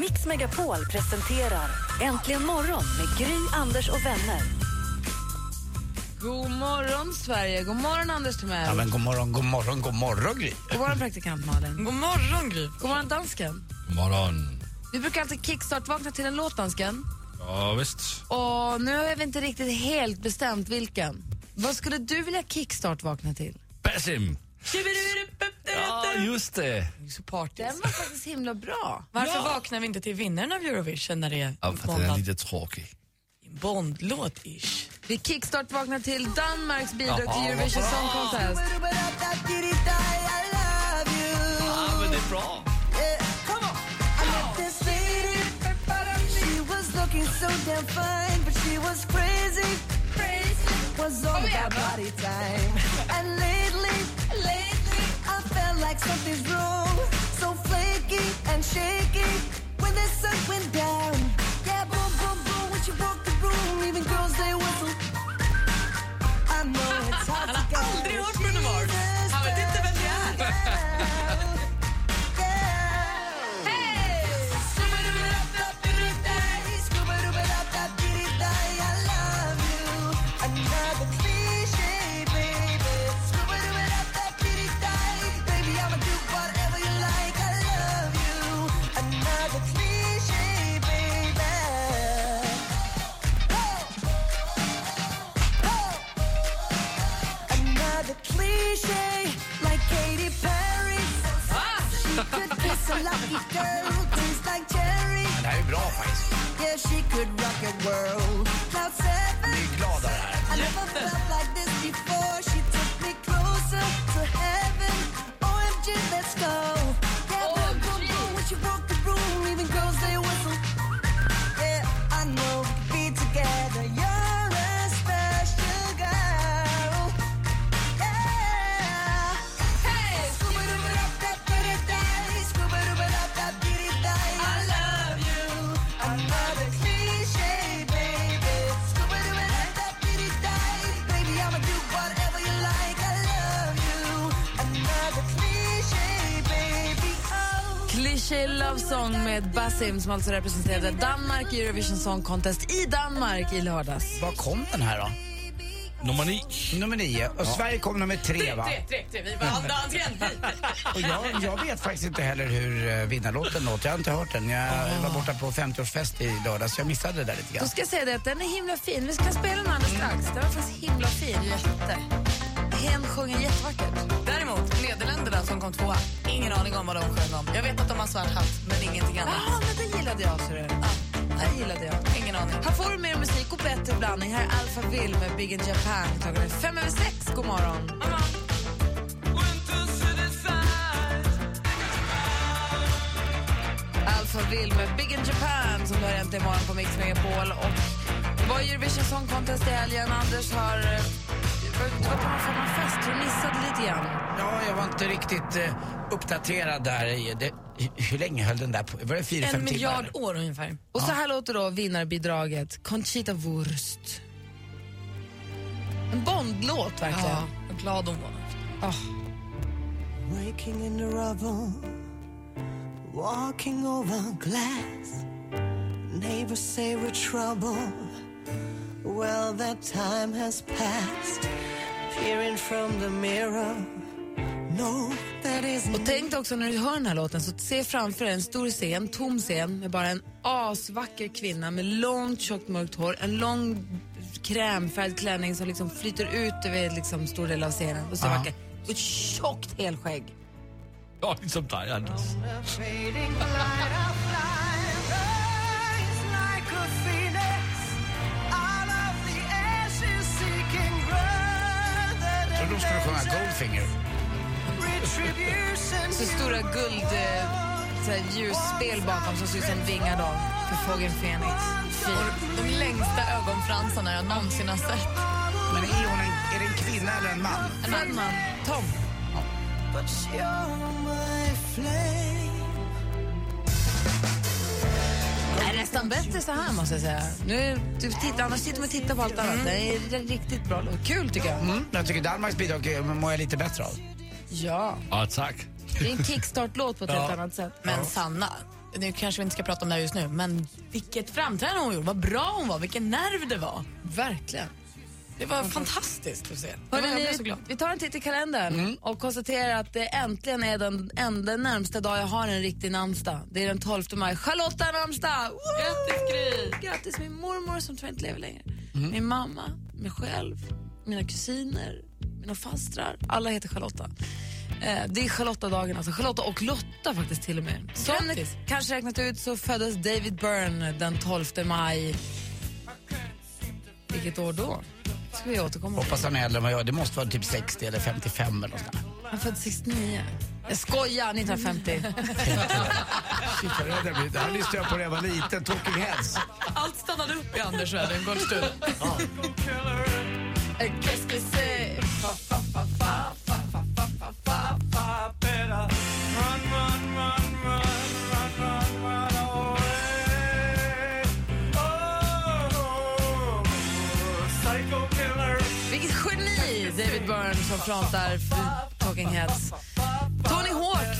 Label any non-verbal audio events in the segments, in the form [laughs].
Mix Megapol presenterar Äntligen morgon med Gry, Anders och vänner. God morgon, Sverige. God morgon, Anders Timell. Ja, men god morgon, god morgon, god morgon Gry. God morgon, praktikant Malin. God morgon, Gry. God morgon, dansken. God morgon. Vi brukar alltid kickstart-vakna till en låt, dansken. Ja, visst. Och nu har vi inte riktigt helt bestämt vilken. Vad skulle du vilja kickstart-vakna till? Basim. Ja, just det. Så party. Den var faktiskt himla bra. Varför vaknar vi inte till vinnaren av Eurovision när det är Ja, för den är lite tråkig. Bondlåt-ish? Vi kickstart-vaknar till Danmarks bidrag till Eurovision Song Contest. Ja, men det är bra. like something's wrong. So flaky and shaky when the sun went down. Yeah, boom, boom, boom, when she broke the room. Even girls, they whistle. Song med Basim som alltså representerade Danmark i Eurovision Song Contest i Danmark i lördags. Var kom den här då? Nummer nio. Nummer nio. Och Sverige kom nummer tre, va? Tre, tre, tre. Vi [laughs] dansken. Och jag, jag vet faktiskt inte heller hur uh, vinnarlåten låter. Jag har inte hört den. Jag var borta på 50-årsfest i lördags, så jag missade det där lite Då grann. ska jag säga det att den är himla fin. Vi ska spela den alldeles strax. Den var faktiskt himla fin. Jätte. Hen sjunger jättevackert. Däremot, Nederländerna som kom tvåa. Ingen aning om vad de sjöng om. Jag vet att de har svart hatt, men ingenting annat. Ja, men den gillade jag. Så det. Ja, den gillade jag. Ingen aning. Här får du mer musik och bättre blandning. Här är Alpha Will med Big in Japan. Klockan är fem över sex. God morgon. Alpha Will med Big in Japan som du har äntligen morgon på Mix Megapol. Och det var Eurovision Song Contest i helgen. Anders har... eh, Du var på någon form av fest. Du missade lite grann. Ja, jag var inte riktigt eh, uppdaterad där. Det, hur länge höll den där på? Var det fyra, En fem miljard timmar? år ungefär. Och så här låter då vinnarbidraget Conchita Wurst. En Bondlåt verkligen. Ja, vad glad hon var. Waking in the rubble, walking over glass. Neighbors say we're trouble. Well, that time has passed. Peering from the mirror. Och tänk dig också när du hör den här låten så se framför dig en stor scen, tom scen med bara en asvacker kvinna med långt tjockt mörkt hår, en lång krämfärgad klänning som liksom flyter ut över liksom stor del av scenen. Och så vacker. Och ett tjockt helskägg. Ja, liksom dig Anders. Growth. Så då skulle sjunga Goldfinger. Så stora guld eh, ljusspel bakom som ser ut som vingar då för fågeln Fenix. De längsta ögonfransarna jag någonsin har sett. Men är, hon en, är det en kvinna eller en man? En annan man, Tom. But you're my flame. Det är nästan bättre så här måste jag säga. Nu, du tittar, annars sitter man och tittar på allt annat. Det är riktigt bra. Kul tycker jag. Mm. Jag tycker Danmarks bidrag mår jag lite bättre av. Ja, Ja, tack. det är en kickstart-låt på ett helt annat sätt. Men Sanna, nu kanske vi inte ska prata om det här just nu, men vilket framträdande hon gjorde. Vad bra hon var, vilken nerv det var. Verkligen. Det var fantastiskt att se. Hörrni, jag blev så glad. vi tar en titt i kalendern och konstaterar att det äntligen är den enda närmsta dag jag har en riktig namnsdag. Det är den 12 maj. Charlotta har namnsdag! Woo! Grattis, Gry! Grattis min mormor som tyvärr inte lever längre. Min mamma, mig själv, mina kusiner, mina fastrar. Alla heter Charlotta. Eh, det är Charlotta-dagen, alltså. Charlotta och Lotta faktiskt till och med. Som ni kanske räknat ut så föddes David Byrne den 12 maj. Vilket år då? ska vi återkomma. Hoppas han är äldre än vad jag är. Det måste vara typ 60 eller 55 eller något sånt. Han föddes 69. Jag skojar, 1950. [laughs] Shit. Det här lyssnade jag på när jag var liten. Talking Heads. Allt stannade upp i Anders värld en kort stund. David Byrne som frontar Talking Heads. Tony Hawk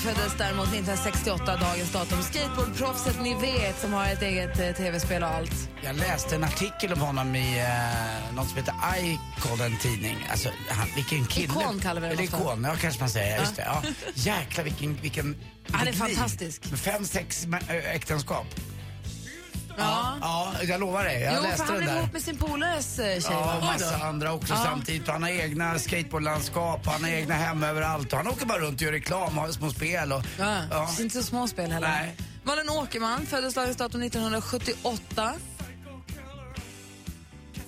föddes däremot 1968, dagens datum. Skateboardproffset ni vet som har ett eget eh, tv-spel och allt. Jag läste en artikel om honom i eh, något som heter Icon, en tidning. Alltså, han, vilken kille. Ikon kallar vi det Eller ikon, ja kanske man säger. Just det, ja. Jäklar vilken, vilken, Han är fantastisk. Fem, sex äktenskap. Ja. Ja, jag lovar dig. Jag jo, läste för han den är där. ihop med sin polares eh, tjej. Ja, va? och massa andra också Ja. samtidigt. Han har egna skateboardlandskap, han har egna hem överallt. Och han åker bara runt och gör reklam och har små spel. Och, Ja. ja. Det är inte så små spel heller. Nej. Malin Åkerman föddes dagens datum 1978.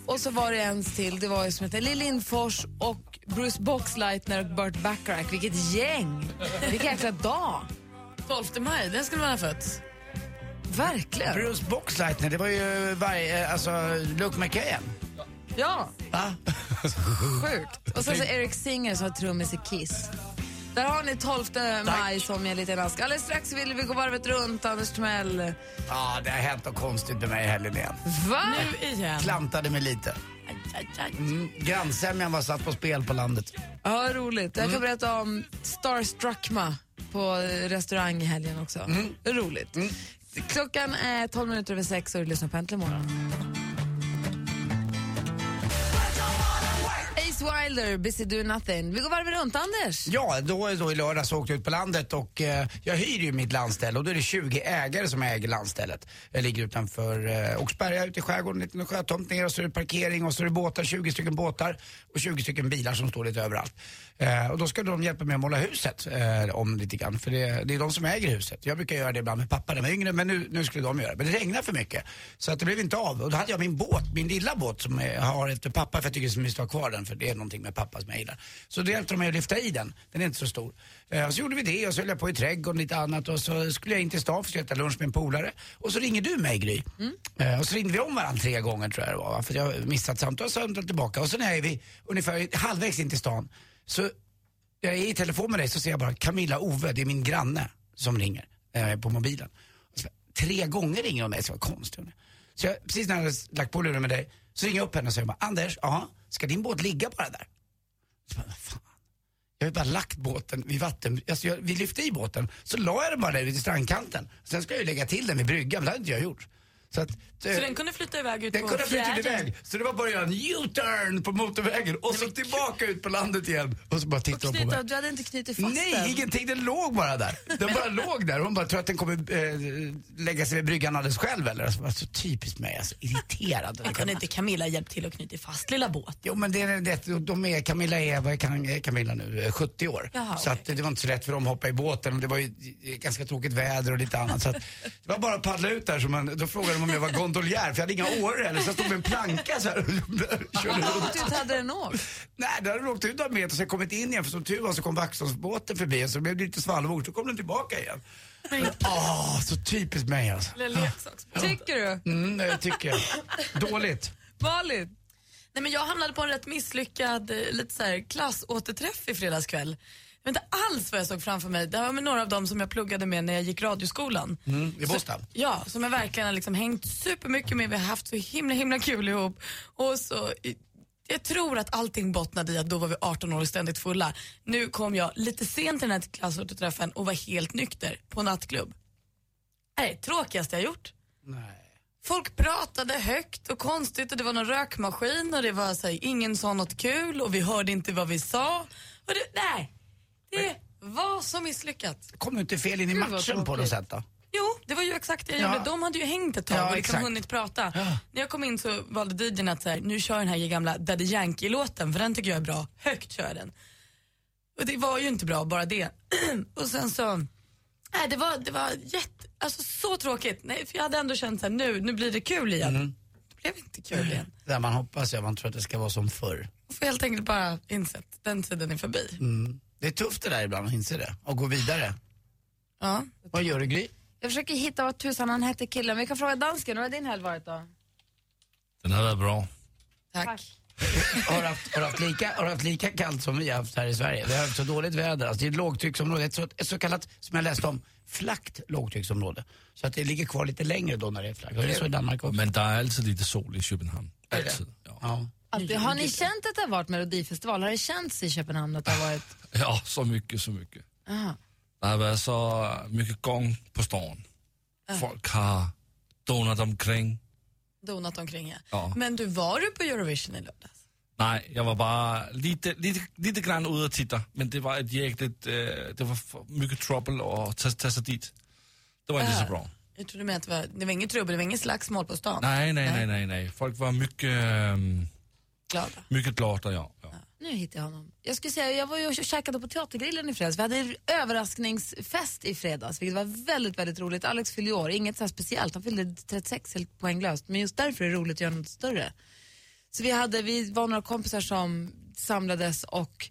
Och så var det en till, det var ju som heter Lill Lindfors och Bruce Boxleitner och Burt Bacharach. Vilket gäng! Vilken jäkla dag! 12 maj, den skulle man ha fötts. Verkligen. Bruce Boxleitner, det var ju varje, alltså Luke McKayen. Ja, Va? sjukt. Och sen så Eric Singer som har trummis i Kiss. Där har ni 12 maj som en liten ask. Alldeles strax vill vi gå varvet runt, Anders Timell. Ja, det har hänt något konstigt med mig i helgen igen. Va? Nu igen. Klantade mig lite. Mm, grannsämjan var satt på spel på landet. Ja, roligt. Jag kan berätta om Starstruckma på eh, restaurang i helgen också. Roligt. Klockan är 12 minuter över sex och du lyssnar på Äntligen morgon. Wilder, Busy Doing Nothing. Vi går varv runt, Anders. Ja, då, då i lördags åkte jag ut på landet och eh, jag hyr ju mitt landställe och då är det 20 ägare som äger landstället. Jag ligger utanför eh, Oxberga ute i skärgården, en liten sjötomt ner och så är det parkering och så är det båtar, 20 stycken båtar och 20 stycken bilar som står lite överallt. Eh, och då ska de hjälpa mig att måla huset eh, om lite grann för det, det är de som äger huset. Jag brukar göra det ibland med pappa när jag var yngre men nu, nu skulle de göra det. Men det regnar för mycket så att det blev inte av. Och då hade jag min båt, min lilla båt som jag har efter pappa för jag tycker att vi ska ha kvar den för det är någonting med pappa som jag gillar. Så då hjälpte de mig att lyfta i den. Den är inte så stor. Eh, och så gjorde vi det och så höll jag på i trädgården och lite annat och så skulle jag in till stan för att äta lunch med en polare. Och så ringer du mig Gry. Eh, och så ringde vi om varandra tre gånger tror jag det var. va? För jag har missat samtal och jag tillbaka. Och så när är vi ungefär halvvägs in till stan så jag är i telefon med dig så ser jag bara Camilla Ove, det är min granne som ringer eh, på mobilen. Så, tre gånger ringer hon mig, så vad konstigt. Så jag, precis när jag hade lagt på luren med dig så ringer jag upp henne och säger bara, Anders, ja, ska din båt ligga bara där? Så bara, fan. Jag har ju bara lagt båten vid vatten, alltså jag, vi lyfte i båten, så la jag den bara där vid strandkanten. Sen ska jag ju lägga till den vid bryggan, men det hade inte jag gjort. Så, att, eh, Så den kunde flytta iväg ut den på kunde ha flyttat fjärden. iväg. Så det var bara att göra en U-turn på motorvägen och så tillbaka ut på landet igen. Och så bara tittade hon på mig. Du hade inte knutit fast Nej, den. ingenting. Den låg bara där. Den bara [laughs] låg där. Hon bara tror att den kommer eh, lägga sig vid bryggan alldeles själv eller? Alltså, alltså, typiskt mig, alltså irriterad. Men kunde inte Camilla hjälpt till att knyta fast lilla båt? Jo men det det, de är, Camilla är, vad är Cam- är Camilla nu, Eh, 70 år. Jaha, så att, det var inte så lätt för dem att hoppa i båten och det var ju eh, ganska tråkigt väder och lite annat. Så att, det var bara att paddla ut där, så man, då frågade om jag var gondoljär för jag hade inga åror heller så jag stod med en planka så här och [laughs] körde Hur runt. långt ut hade den åkt? Nej, där hade den åkt ut några meter och sen kommit in igen för som tur var så kom Vaxholmsbåten förbi och så blev det lite svallvåg så kom den tillbaka igen. Åh, så typiskt mig alltså. Tycker du? Mm, det tycker jag. Dåligt. Malin? Nej, men jag hamnade på en rätt misslyckad eh, lite så här, klassåterträff i fredags kväll. Jag vet inte alls vad jag såg framför mig. Det var med några av dem som jag pluggade med när jag gick radioskolan. Mm, I Båstad. Ja, som jag verkligen har liksom hängt supermycket med. Vi har haft så himla himla kul ihop. Och så, jag tror att allting bottnade i att då var vi 18 år och ständigt fulla. Nu kom jag lite sent till den här klassåterträffen och var helt nykter på nattklubb. Det är det tråkigaste jag gjort. Nej. Folk pratade högt och konstigt och det var någon rökmaskin och det var så här, ingen sa något kul och vi hörde inte vad vi sa. Och det, nej, det var så misslyckat. Kom du inte fel in i Gud, vad matchen på tråkigt. något sätt då? Jo, det var ju exakt det jag Ja. gjorde. De hade ju hängt ett tag Ja, och liksom exakt. hunnit prata. Ja. När jag kom in så valde DJn att så här, nu kör den här gamla Daddy Yankee-låten för den tycker jag är bra. Högt kör jag den. Och det var ju inte bra, bara det. [clears throat] och sen så, nej det var, det var jätte, alltså så tråkigt. Nej, för jag hade ändå känt så här, nu, nu blir det kul igen. Mm. Det blev inte kul igen. [clears throat] Där man hoppas jag, man tror att det ska vara som förr. Jag får helt enkelt bara insett den tiden är förbi. Det är tufft det där ibland att inse det och gå vidare. Ja. Vad gör du Gry? Jag försöker hitta vad tusan han hette killen. Vi kan fråga dansken, hur har din helg varit då? Den har varit bra. Tack. [laughs] Har du haft, har du haft, lika, har du haft lika kallt som vi har haft här i Sverige? Vi har haft så dåligt väder. Alltså det är ett lågtrycksområde, ett så, ett så kallat, som jag läste om, flackt lågtrycksområde. Så att det ligger kvar lite längre då när det är flackt. Det är så i Danmark också. Men det är alltid lite sol i Köpenhamn. Är? Alltid. Ja. Ja. Alltid. Har ni känt att det har varit melodifestival? Har det känts i Köpenhamn att det har varit... ja, så mycket, så mycket. Aha. Det har varit så mycket gång på stan. Folk har donat omkring. Donat omkring ja. Ja. Men du, var du på Eurovision i lördags? Nej, jag var bara lite, lite, lite grann ute och titta. Men det var ett jäkligt, eh, det var mycket trouble att ta, ta sig dit. Det var inte så bra. Jag trodde med att det var, det var inget trubbel, det var inget slagsmål på stan. Nej, nej, nej, nej, nej. Folk var mycket, ehm, Glada. mycket glada, ja. ja. Nu hittar jag honom. Jag skulle säga, jag var ju och käkade på Teatergrillen i fredags. Vi hade en överraskningsfest i fredags, vilket var väldigt, väldigt roligt. Alex fyllde år, inget så speciellt. Han fyllde 36 helt poänglöst, men just därför är det roligt att göra något större. Så vi, hade, vi var några kompisar som samlades och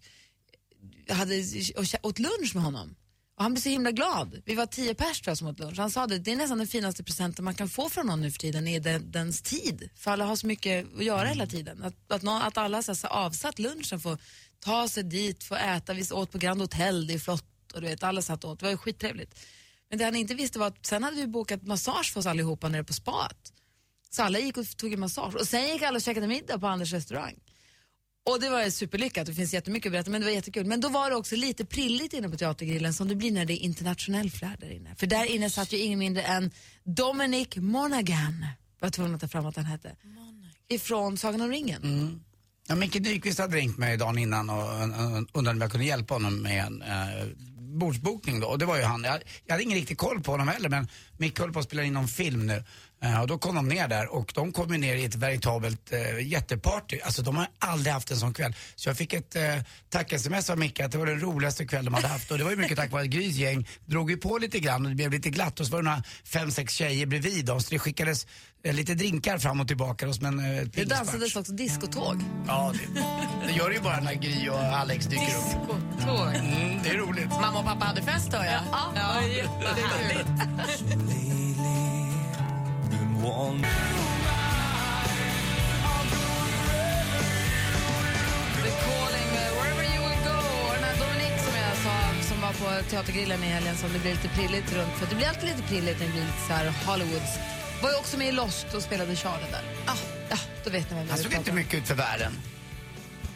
hade, och åt lunch med honom. Och han blev så himla glad. Vi var tio pers tror jag, som åt lunch. Han sa det, det är nästan den finaste presenten man kan få från någon nu för tiden, är den, dens tid. För alla har så mycket att göra hela tiden. Att, att, någon, att alla så så avsatt lunchen får ta sig dit, få äta. Vi åt på Grand Hotel, det är flott och du vet, alla satt åt. Det var ju skittrevligt. Men det han inte visste var att sen hade vi bokat massage för oss allihopa nere på spat. Så alla gick och tog en massage. Och sen gick alla och käkade middag på Anders restaurang. Och det var superlyckat, det finns jättemycket att berätta men det var jättekul. Men då var det också lite prilligt inne på Teatergrillen som det blir när det är internationell flärd där inne. För där inne satt ju ingen mindre än Dominic Monaghan. Jag var tvungen att ta fram att han hette. Ifrån Sagan om ringen. Mm. Ja, Micke Nyqvist hade ringt mig dagen innan och undrade om jag kunde hjälpa honom med en eh, bordsbokning då. Och det var ju han. Jag, jag hade ingen riktig koll på honom heller men Micke håller på att spela in någon film nu. Eh, och då kom de ner där och de kom ner i ett veritabelt eh, jätteparty. Alltså de har aldrig haft en sån kväll. Så jag fick ett eh, tack-sms av Micke att det var den roligaste kväll de hade haft. Och det var ju mycket tack vare att Grys gäng drog ju på lite grann och det blev lite glatt. Och så var det några fem, sex tjejer bredvid oss. Så det skickades eh, lite drinkar fram och tillbaka hos men eh, Det dansades också discotåg. Ja, det, det gör det ju bara när Gry och Alex dyker upp. Discotåg. Mm, det är roligt. Mamma och pappa hade fest hör jag. Ja, ja, jättehärligt. Var på Teatergrillen i helgen, som det blir lite prilligt runt. För det blir alltid lite prilligt när det blir lite så här Hollywoods. Var ju också med i Lost och spelade Charlie där. Ah, ja, då vet ni vem Han såg inte mycket ut för världen.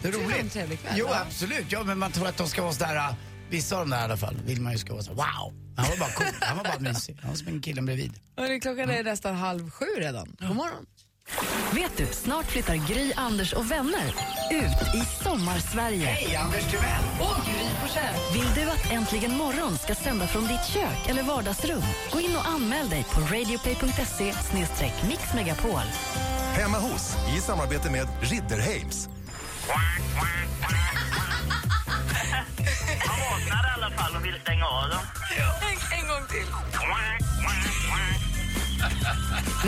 Det är du det var en roligt. trevlig kväll, Jo, va? absolut. Ja, men man tror att de ska vara sådär, äh, vissa av dem där i alla fall, vill man ju ska vara så wow. Han var bara cool. Han var bara mysig. Han var som en killen bredvid. Hörrni, klockan är nästan halv sju redan. God morgon. Vet du, snart flyttar Gry, Anders och vänner ut i sommarsverige. Hej, Anders Timell! Och Gry Forssell. Vill du att Äntligen morgon ska sända från ditt kök eller vardagsrum? Gå in och anmäl dig på radioplay.se mixmegapol. Hemma hos, i samarbete med Ridderheims. Han fall och vill stänga av dem. En, en gång till.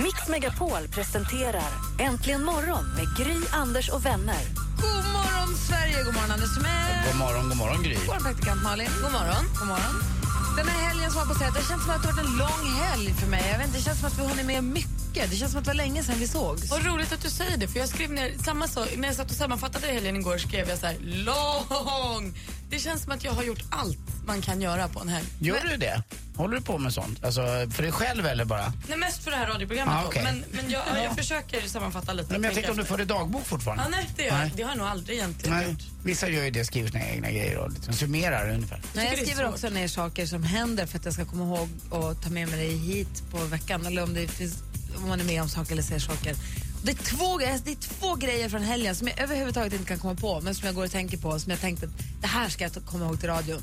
Mix Megapol presenterar Äntligen morgon med Gry, Anders och vänner. God morgon, Sverige! God morgon, Anders Timell. God morgon, god morgon Gry. God morgon, praktikant Malin. God morgon. God morgon. Den här helgen som på sätt, det känns som att det har varit en lång helg för mig. Jag vet inte, det känns som att vi har hunnit med mycket. Det känns som att det var länge sedan vi sågs. Vad roligt att du säger det, för jag skrev ner samma sak. När jag satt och sammanfattade helgen igår skrev jag så här, lång. Det känns som att jag har gjort allt man kan göra på en helg. Gör du det? Håller du på med sånt? Alltså för dig själv eller bara? Nej, mest för det här radioprogrammet Ah, då. okej. Men, men jag, Ja. jag försöker sammanfatta lite. Nej, men jag tänkte om du tänka förde dagbok fortfarande? Ja, nej, det, gör, jag. Nej. det har jag nog aldrig egentligen Nej, gjort. vissa gör ju det, skriver sina egna grejer och liksom summerar ungefär. Nej, jag det är skriver svårt. också ner saker som händer för att jag ska komma ihåg och ta med mig dig hit på veckan. Eller om, det finns, om man är med om saker eller ser saker. Det är, två, grejer- det är två grejer från helgen som jag överhuvudtaget inte kan komma på men som jag går och tänker på. Som jag tänkte att det här ska jag ta- komma ihåg till radion.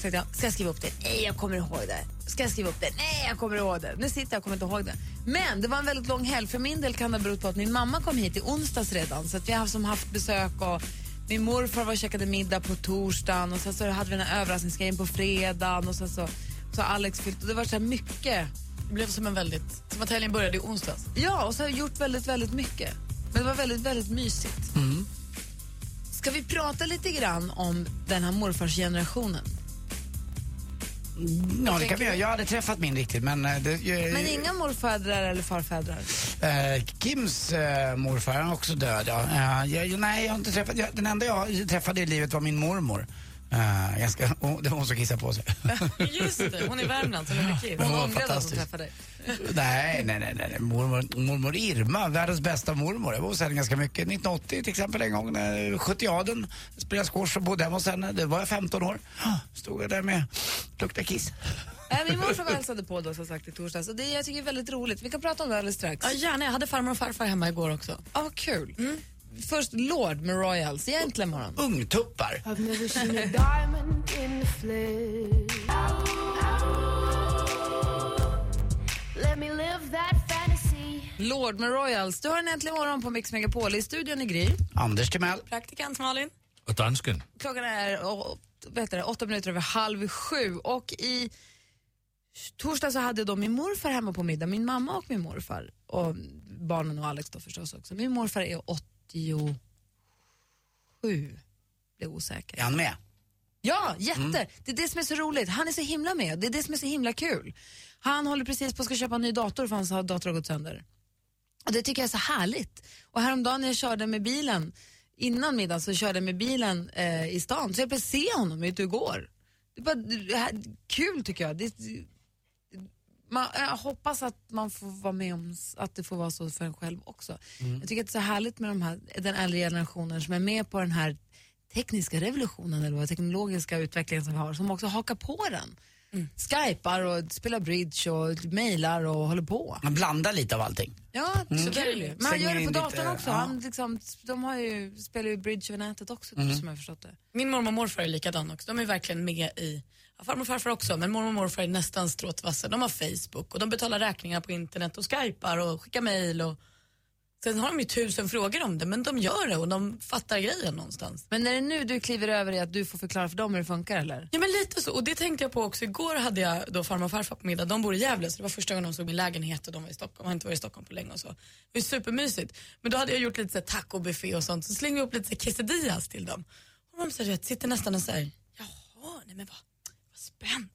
Så jag, ska jag skriva upp det? Nej, jag kommer ihåg det. Ska jag skriva upp det? Nej, jag kommer ihåg det. Nu sitter jag och kommer inte ihåg det. Men det var en väldigt lång helg. För min del kan det bero på att min mamma kom hit i onsdags redan. Så att vi har som haft besök och min morfar var och käkade middag på torsdagen och sen så hade vi den här överraskningsgrejen på fredagen och sen så, så Alex fyllt och det var så här mycket. Det blev som en väldigt... Som att helgen började i onsdags. Ja, och så har jag gjort väldigt, väldigt mycket. Men det var väldigt, väldigt mysigt. Ska vi prata lite grann om den här morfarsgenerationen? Ja, det kan vi göra. Jag hade träffat min riktigt men... eh, Det, eh, Men inga morfädrar eller farfädrar? Eh, Kims eh, morfar han är också död, ja. Eh, jag, nej, jag har inte träffat... Jag, den enda jag träffade i livet var min mormor. Uh, ganska, oh, det var hon som kissade på sig. [laughs] Just det, hon är i Värmland som Kim. Hon var Hon ångrade att hon träffade dig. [laughs] nej, nej, nej, nej. Mormor, mormor Irma, världens bästa mormor. Jag var hos henne ganska mycket. 1980 till exempel en gång när 70-aden spelade squash och bodde hemma hos henne. Det var jag 15 år. [gasps] Stod jag där med lukta kiss. Äh, min morfar hälsade på då som sagt i torsdags och det jag tycker är väldigt roligt. Vi kan prata om det alldeles strax. Ja, gärna. Jag hade farmor och farfar hemma igår också. Ja, vad kul. Först Lord med Royals, egentligen morgon. Ungtuppar. Lord med Royals. Du har en äntligen morgon på Mix Megapol i studion i Gry. Anders Timell. Praktikant Malin. Och dansken. Klockan är heter det, åtta minuter över halv sju och i torsdag så hade jag då min morfar hemma på middag, min mamma och min morfar och barnen och Alex då förstås också. Min morfar är 87, blev osäker. Är han med? Ja, jätte! Det är det som är så roligt. Han är så himla med. Det är det som är så himla kul. Han håller precis på att ska köpa en ny dator för hans dator har gått sönder. Och det tycker jag är så härligt. Och häromdagen när jag körde med bilen, innan middagen så körde jag med bilen eh, i stan, så jag plötsligt se honom ute och går. Det är bara det här, kul tycker jag. Det, man, jag hoppas att man får vara med om att det får vara så för en själv också. Jag tycker att det är så härligt med de här, den äldre generationen som är med på den här tekniska revolutionen eller vad teknologiska utvecklingen som vi har, som också hakar på den. Skypar och spelar bridge och mailar och håller på. Man blandar lite av allting. Ja, så kul ju. Men han gör det på datorn också. ja. Han liksom, de har ju, spelar ju bridge över nätet också, som jag har förstått det. Min mormor och morfar är likadana också. De är verkligen med i, ja, farmor och farfar också, men mormor och morfar är nästan stråtvassa. De har Facebook och de betalar räkningar på internet och skypar och skickar mejl och sen har de ju tusen frågor om det, men de gör det och de fattar grejen någonstans. Men är det nu du kliver över i att du får förklara för dem hur det funkar eller? Ja men lite så, och det tänkte jag på också. Igår hade jag då farmor och farfar på middag. De bor i Gävle så det var första gången de såg min lägenhet och de var i Stockholm. Jag har inte varit i Stockholm på länge och så. Det var supermysigt. Men då hade jag gjort lite så tacobuffé och sånt. Så slängde jag upp lite quesadillas till dem. Och de så här, sitter nästan och säger, jaha, nej men vad, vad spännande.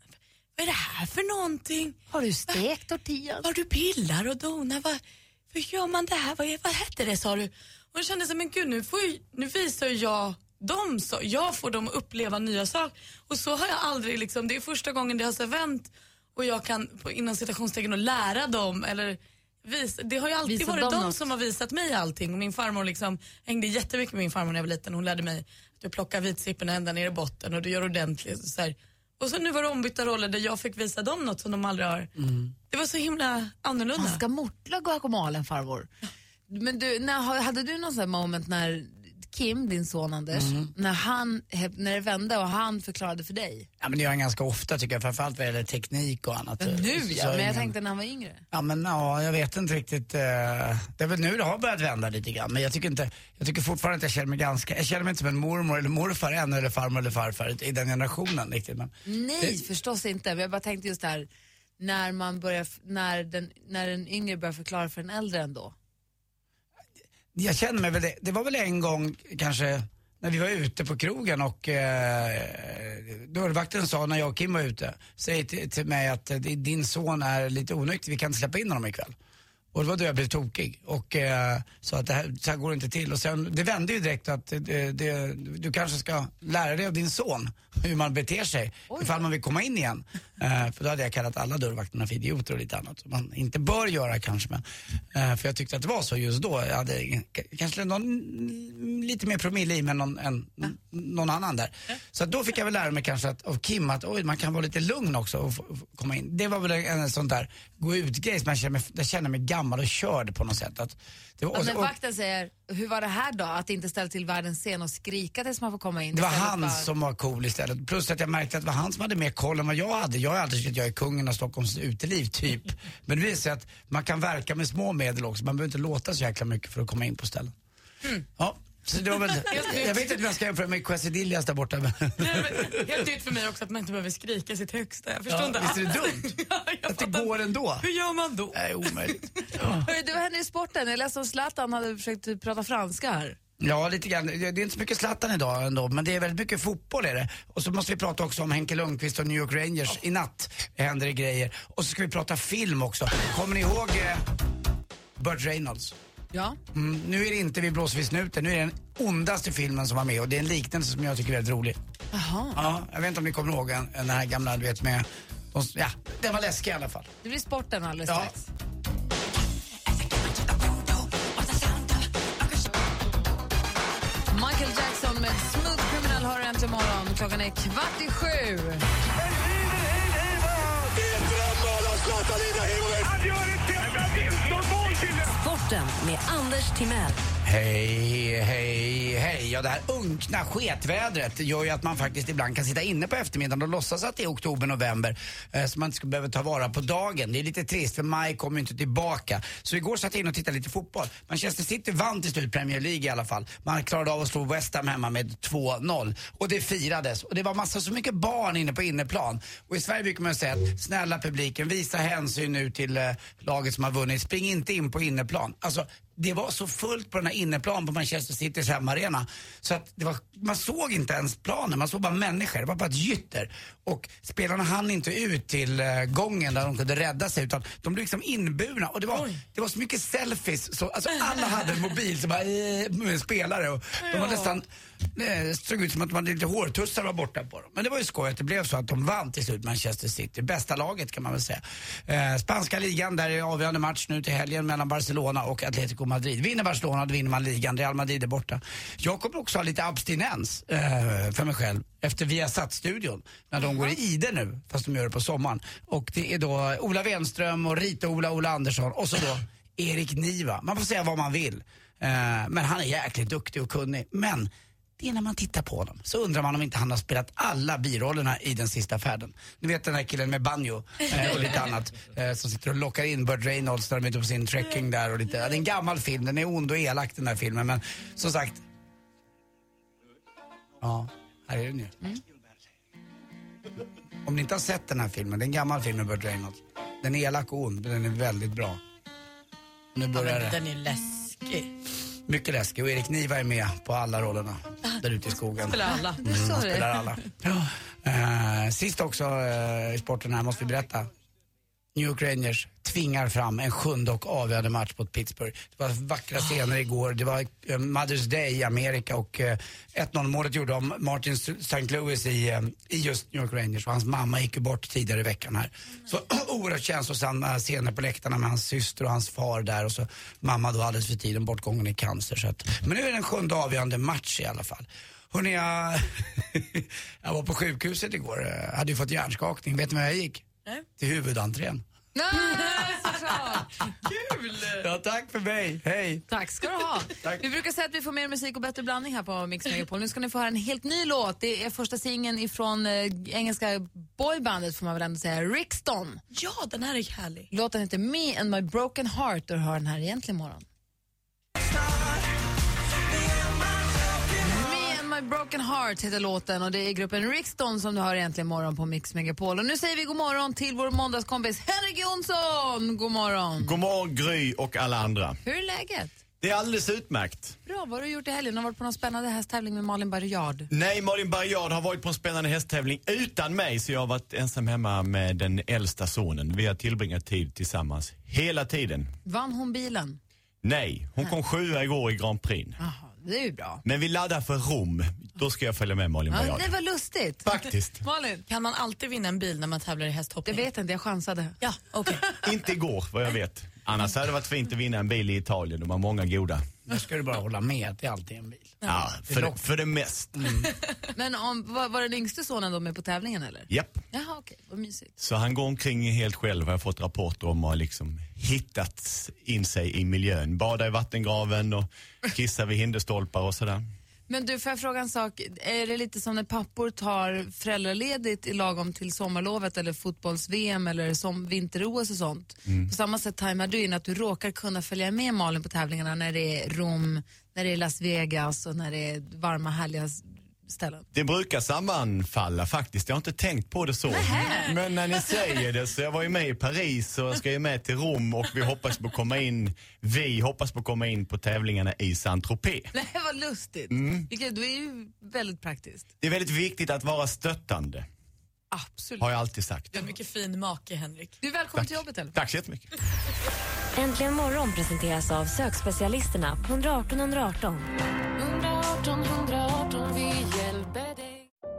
Vad är det här för någonting? Har du stekt tortillas? Har du pillar och donar? Vad, hur gör man det här? Vad, vad hette det sa du? Och jag kände så, men gud nu, får ju, nu visar jag dem så. Jag får dem att uppleva nya saker. Och så har jag aldrig liksom, det är första gången det har så vänt och jag kan på, inom citationstecken och lära dem eller visa. Det har ju alltid Visa varit de något. som har visat mig allting. Min farmor liksom, hängde jättemycket med min farmor när jag var liten. Hon lärde mig att du plockar vitsipporna ända ner i botten och du gör ordentligt. Så här. Och så nu var det ombytta roller där jag fick visa dem något som de aldrig har. Det var så himla annorlunda. Han ska mortla guacamole farmor. Men du, när, hade du någon sån här moment när Kim, din son Anders, när, han, när det vände och han förklarade för dig? Ja, men det gör han ganska ofta tycker jag, framförallt vad gäller teknik och annat. Men nu ja, men jag ingen- tänkte när han var yngre. Ja men ja, jag vet inte riktigt. eh, det är väl nu det har börjat vända lite grann. Men jag tycker inte, jag tycker fortfarande att jag känner mig ganska, jag känner mig inte som en mormor eller morfar än eller farmor eller farfar i den generationen riktigt. Men Nej, förstås inte. Men jag bara tänkte just där, när, man börjar, när, den, när den yngre börjar förklara för den äldre ändå? Jag känner mig väl, det, det var väl en gång kanske när vi var ute på krogen och eh, dörrvakten sa när jag och Kim var ute, säger till, till mig att eh, din son är lite onykter, vi kan inte släppa in honom ikväll. Och det var då jag blev tokig och eh, sa att det här, så här går det inte till. Och sen, det vände ju direkt att det, det, du kanske ska lära dig av din son hur man beter sig ifall man vill komma in igen. Eh, för då hade jag kallat alla dörrvakterna för idioter och lite annat. Man inte bör göra kanske men, eh, för jag tyckte att det var så just då. Jag hade kanske någon, lite mer promille i mig än någon, än, någon annan där. Så då fick jag väl lära mig kanske att, av Kim att oj, man kan vara lite lugn också och få, få komma in. Det var väl en, en sån där gå ut-grej som jag känner mig, jag känner mig gammal och körd på något sätt. Att, det var, Och när och, vakten säger, hur var det här då? Att inte ställa till världens scen och skrika tills man får komma in? det var han för- som var cool istället. Plus att jag märkte att det var han som hade mer koll än vad jag hade. Jag har alltid tyckt att jag är kungen av Stockholms uteliv, typ. [laughs] Men det visar sig att man kan verka med små medel också. Man behöver inte låta så jäkla mycket för att komma in på ställen. Ja, så det var väl, [laughs] jag vet inte hur jag ska jämföra med Quesadillas där borta. Men Helt nytt för mig också att man inte behöver skrika sitt högsta. Jag förstår Ja, inte visst är det dumt? [laughs] ja, jag att det fattar. går ändå. Hur gör man då? Nej, omöjligt. Hörru, du, vad händer i sporten? Jag läste om Zlatan hade försökt prata franska här. Ja, lite grann. Det är inte så mycket Zlatan idag ändå, men det är väldigt mycket fotboll är det. Och så måste vi prata också om Henke Lundqvist och New York Rangers. I natt händer det grejer. Och så ska vi prata film också. Kommer ni ihåg eh, Burt Reynolds? Ja. Mm, nu är det inte Vi blåser vid snuten, nu är det den ondaste filmen som var med och det är en liknelse som jag tycker är väldigt rolig. Jaha. Ja, jag vet inte om ni kommer ihåg en- den här gamla, du vet med, ja, den var läskig i alla fall. Det blir sporten alldeles Ja. strax. Med Smooth Criminal har du äntligen morgon. Klockan är kvart i sju. Sporten med Anders Timell. Hej, hej, hej. Ja, det här unkna sketvädret gör ju att man faktiskt ibland kan sitta inne på eftermiddagen och låtsas att det är oktober, november. Eh, så man inte ska behöva ta vara på dagen. Det är lite trist för maj kommer ju inte tillbaka. Så igår satt jag in och tittade lite fotboll. Manchester City vann till slut Premier League i alla fall. Man klarade av att slå West Ham hemma med 2-0. Och det firades. Och det var massa så mycket barn inne på inneplan. Och i Sverige brukar man säga att snälla publiken, visa hänsyn nu till eh, laget som har vunnit. Spring inte in på inneplan. Alltså, det var så fullt på den här inneplan på Manchester Citys hemmaarena så att var, man såg inte ens planen, man såg bara människor, det var bara ett gytter. Och spelarna hann inte ut till eh, gången där de kunde rädda sig utan de blev liksom inburna och det var, det var så mycket selfies, så, alltså alla hade en mobil som bara, eh, spelare och de var nästan, det såg ut som att man hade lite hårtussar var borta på dem. Men det var ju skoj att det blev så att de vann till slut Manchester City, bästa laget kan man väl säga. Eh, spanska ligan, där är avgörande match nu till helgen mellan Barcelona och Atletico Madrid. Vinner Barcelona då vinner man ligan, Real Madrid är borta. Jag kommer också ha lite abstinens eh, för mig själv efter Viasat-studion när de går i ide nu, fast de gör det på sommaren. Och det är då Ola Wenström och Rita-Ola, Ola Andersson och så då [laughs] Erik Niva. Man får säga vad man vill. Eh, men han är jäkligt duktig och kunnig. Men det är när man tittar på honom så undrar man om inte han har spelat alla birollerna i den sista färden. Ni vet den här killen med banjo eh, och lite annat eh, som sitter och lockar in Burt Reynolds när de är ute på sin trekking där och lite. Ja, det är en gammal film, den är ond och elak den här filmen men som sagt. Ja, här är den ju. Om ni inte har sett den här filmen, det är en gammal film med Burt Reynolds. Den är elak och ond, men den är väldigt bra. Nu Ja, börjar men det. den är läskig. Mycket läskig och Erik Niva är med på alla rollerna där ute i skogen. Spelar alla. Mm, spelar alla. Ja. Eh, sist också eh, i sporten här måste vi berätta. New York Rangers tvingar fram en sjunde och avgörande match mot Pittsburgh. Det var vackra scener igår. Det var eh, Mother's Day i Amerika och eh, 1-0 målet gjorde om Martin St. Louis i, eh, i just New York Rangers och hans mamma gick ju bort tidigare i veckan här. Så [clears throat] oerhört känslosamma scener på läktarna med hans syster och hans far där och så mamma då alldeles för tiden bortgången i cancer. Så att, men nu är det en sjunde avgörande match i alla fall. Hörrni, jag, [laughs] jag var på sjukhuset igår. Jag hade ju fått hjärnskakning. Vet ni var jag gick? Nej. Till huvudentrén. Nej, såklart. Kul! Ja, tack för mig. Hej. Tack ska du ha. Vi brukar säga att vi får mer musik och bättre blandning här på Mix Megapol. Nu ska ni få höra en helt ny låt. Det är första singeln ifrån eh, engelska boybandet får man väl ändå säga, Rixton. Ja, den här är härlig. Låten heter Me and my broken heart och du hör den här egentligen imorgon. Broken Heart heter låten och det är gruppen Rikston som du hör egentligen morgon på Mix Megapol. Och nu säger vi god morgon till vår måndagskompis Henrik Jonsson. God morgon. God morgon Gry och alla andra. Hur är läget? Det är alldeles utmärkt. Bra, vad har du gjort i helgen? Har du varit på någon spännande hästtävling med Malin Barriard? Nej, Malin Barriard har varit på en spännande hästtävling utan mig så jag har varit ensam hemma med den äldsta sonen. Vi har tillbringat tid tillsammans hela tiden. Vann hon bilen? Nej, hon kom sjua igår i Grand Prix. Jaha, det är ju bra. Men vi laddar för Rom. Då ska jag följa med Malin Ja, Barriard. det var lustigt. Faktiskt. Malin? Kan man alltid vinna en bil när man tävlar i Jag hästhoppning? vet inte, jag chansade. Ja, okej. [laughs] Inte igår vad jag vet. Annars hade det varit fint att vinna en bil i Italien. De har många goda. Nu ska du bara hålla med att det alltid är en bil. Ja, för, det, för det mest. [laughs] Men om, var, var den yngste sonen då med på tävlingen eller? Japp. Jaha, okej, vad mysigt. Så han går omkring helt själv har jag fått rapporter om och har liksom hittat in sig i miljön. Bada i vattengraven och kissa vid hinderstolpar och sådär. Men du, får jag fråga en sak? Är det lite som när pappor tar föräldraledigt i lagom till sommarlovet eller fotbolls-VM eller som vinter-OS och sånt? På samma sätt tajmar du in att du råkar kunna följa med Malin på tävlingarna när det är Rom, när det är Las Vegas och när det är varma härliga ställen. Det brukar sammanfalla faktiskt. Jag har inte tänkt på det så. Men när ni säger det så jag var ju med i Paris och ska ju med till Rom och vi hoppas på att komma in, vi hoppas på att komma in på tävlingarna i Saint-Tropez. Nej, vad lustigt. Mm. Vilket, du är ju väldigt praktiskt. Det är väldigt viktigt att vara stöttande, Absolut. har jag alltid sagt. Du har mycket fin make, Henrik. Du är välkommen till jobbet eller? Tack så jättemycket. Äntligen morgon presenteras av sökspecialisterna på 118 118. 118 118, vi hjälper dig.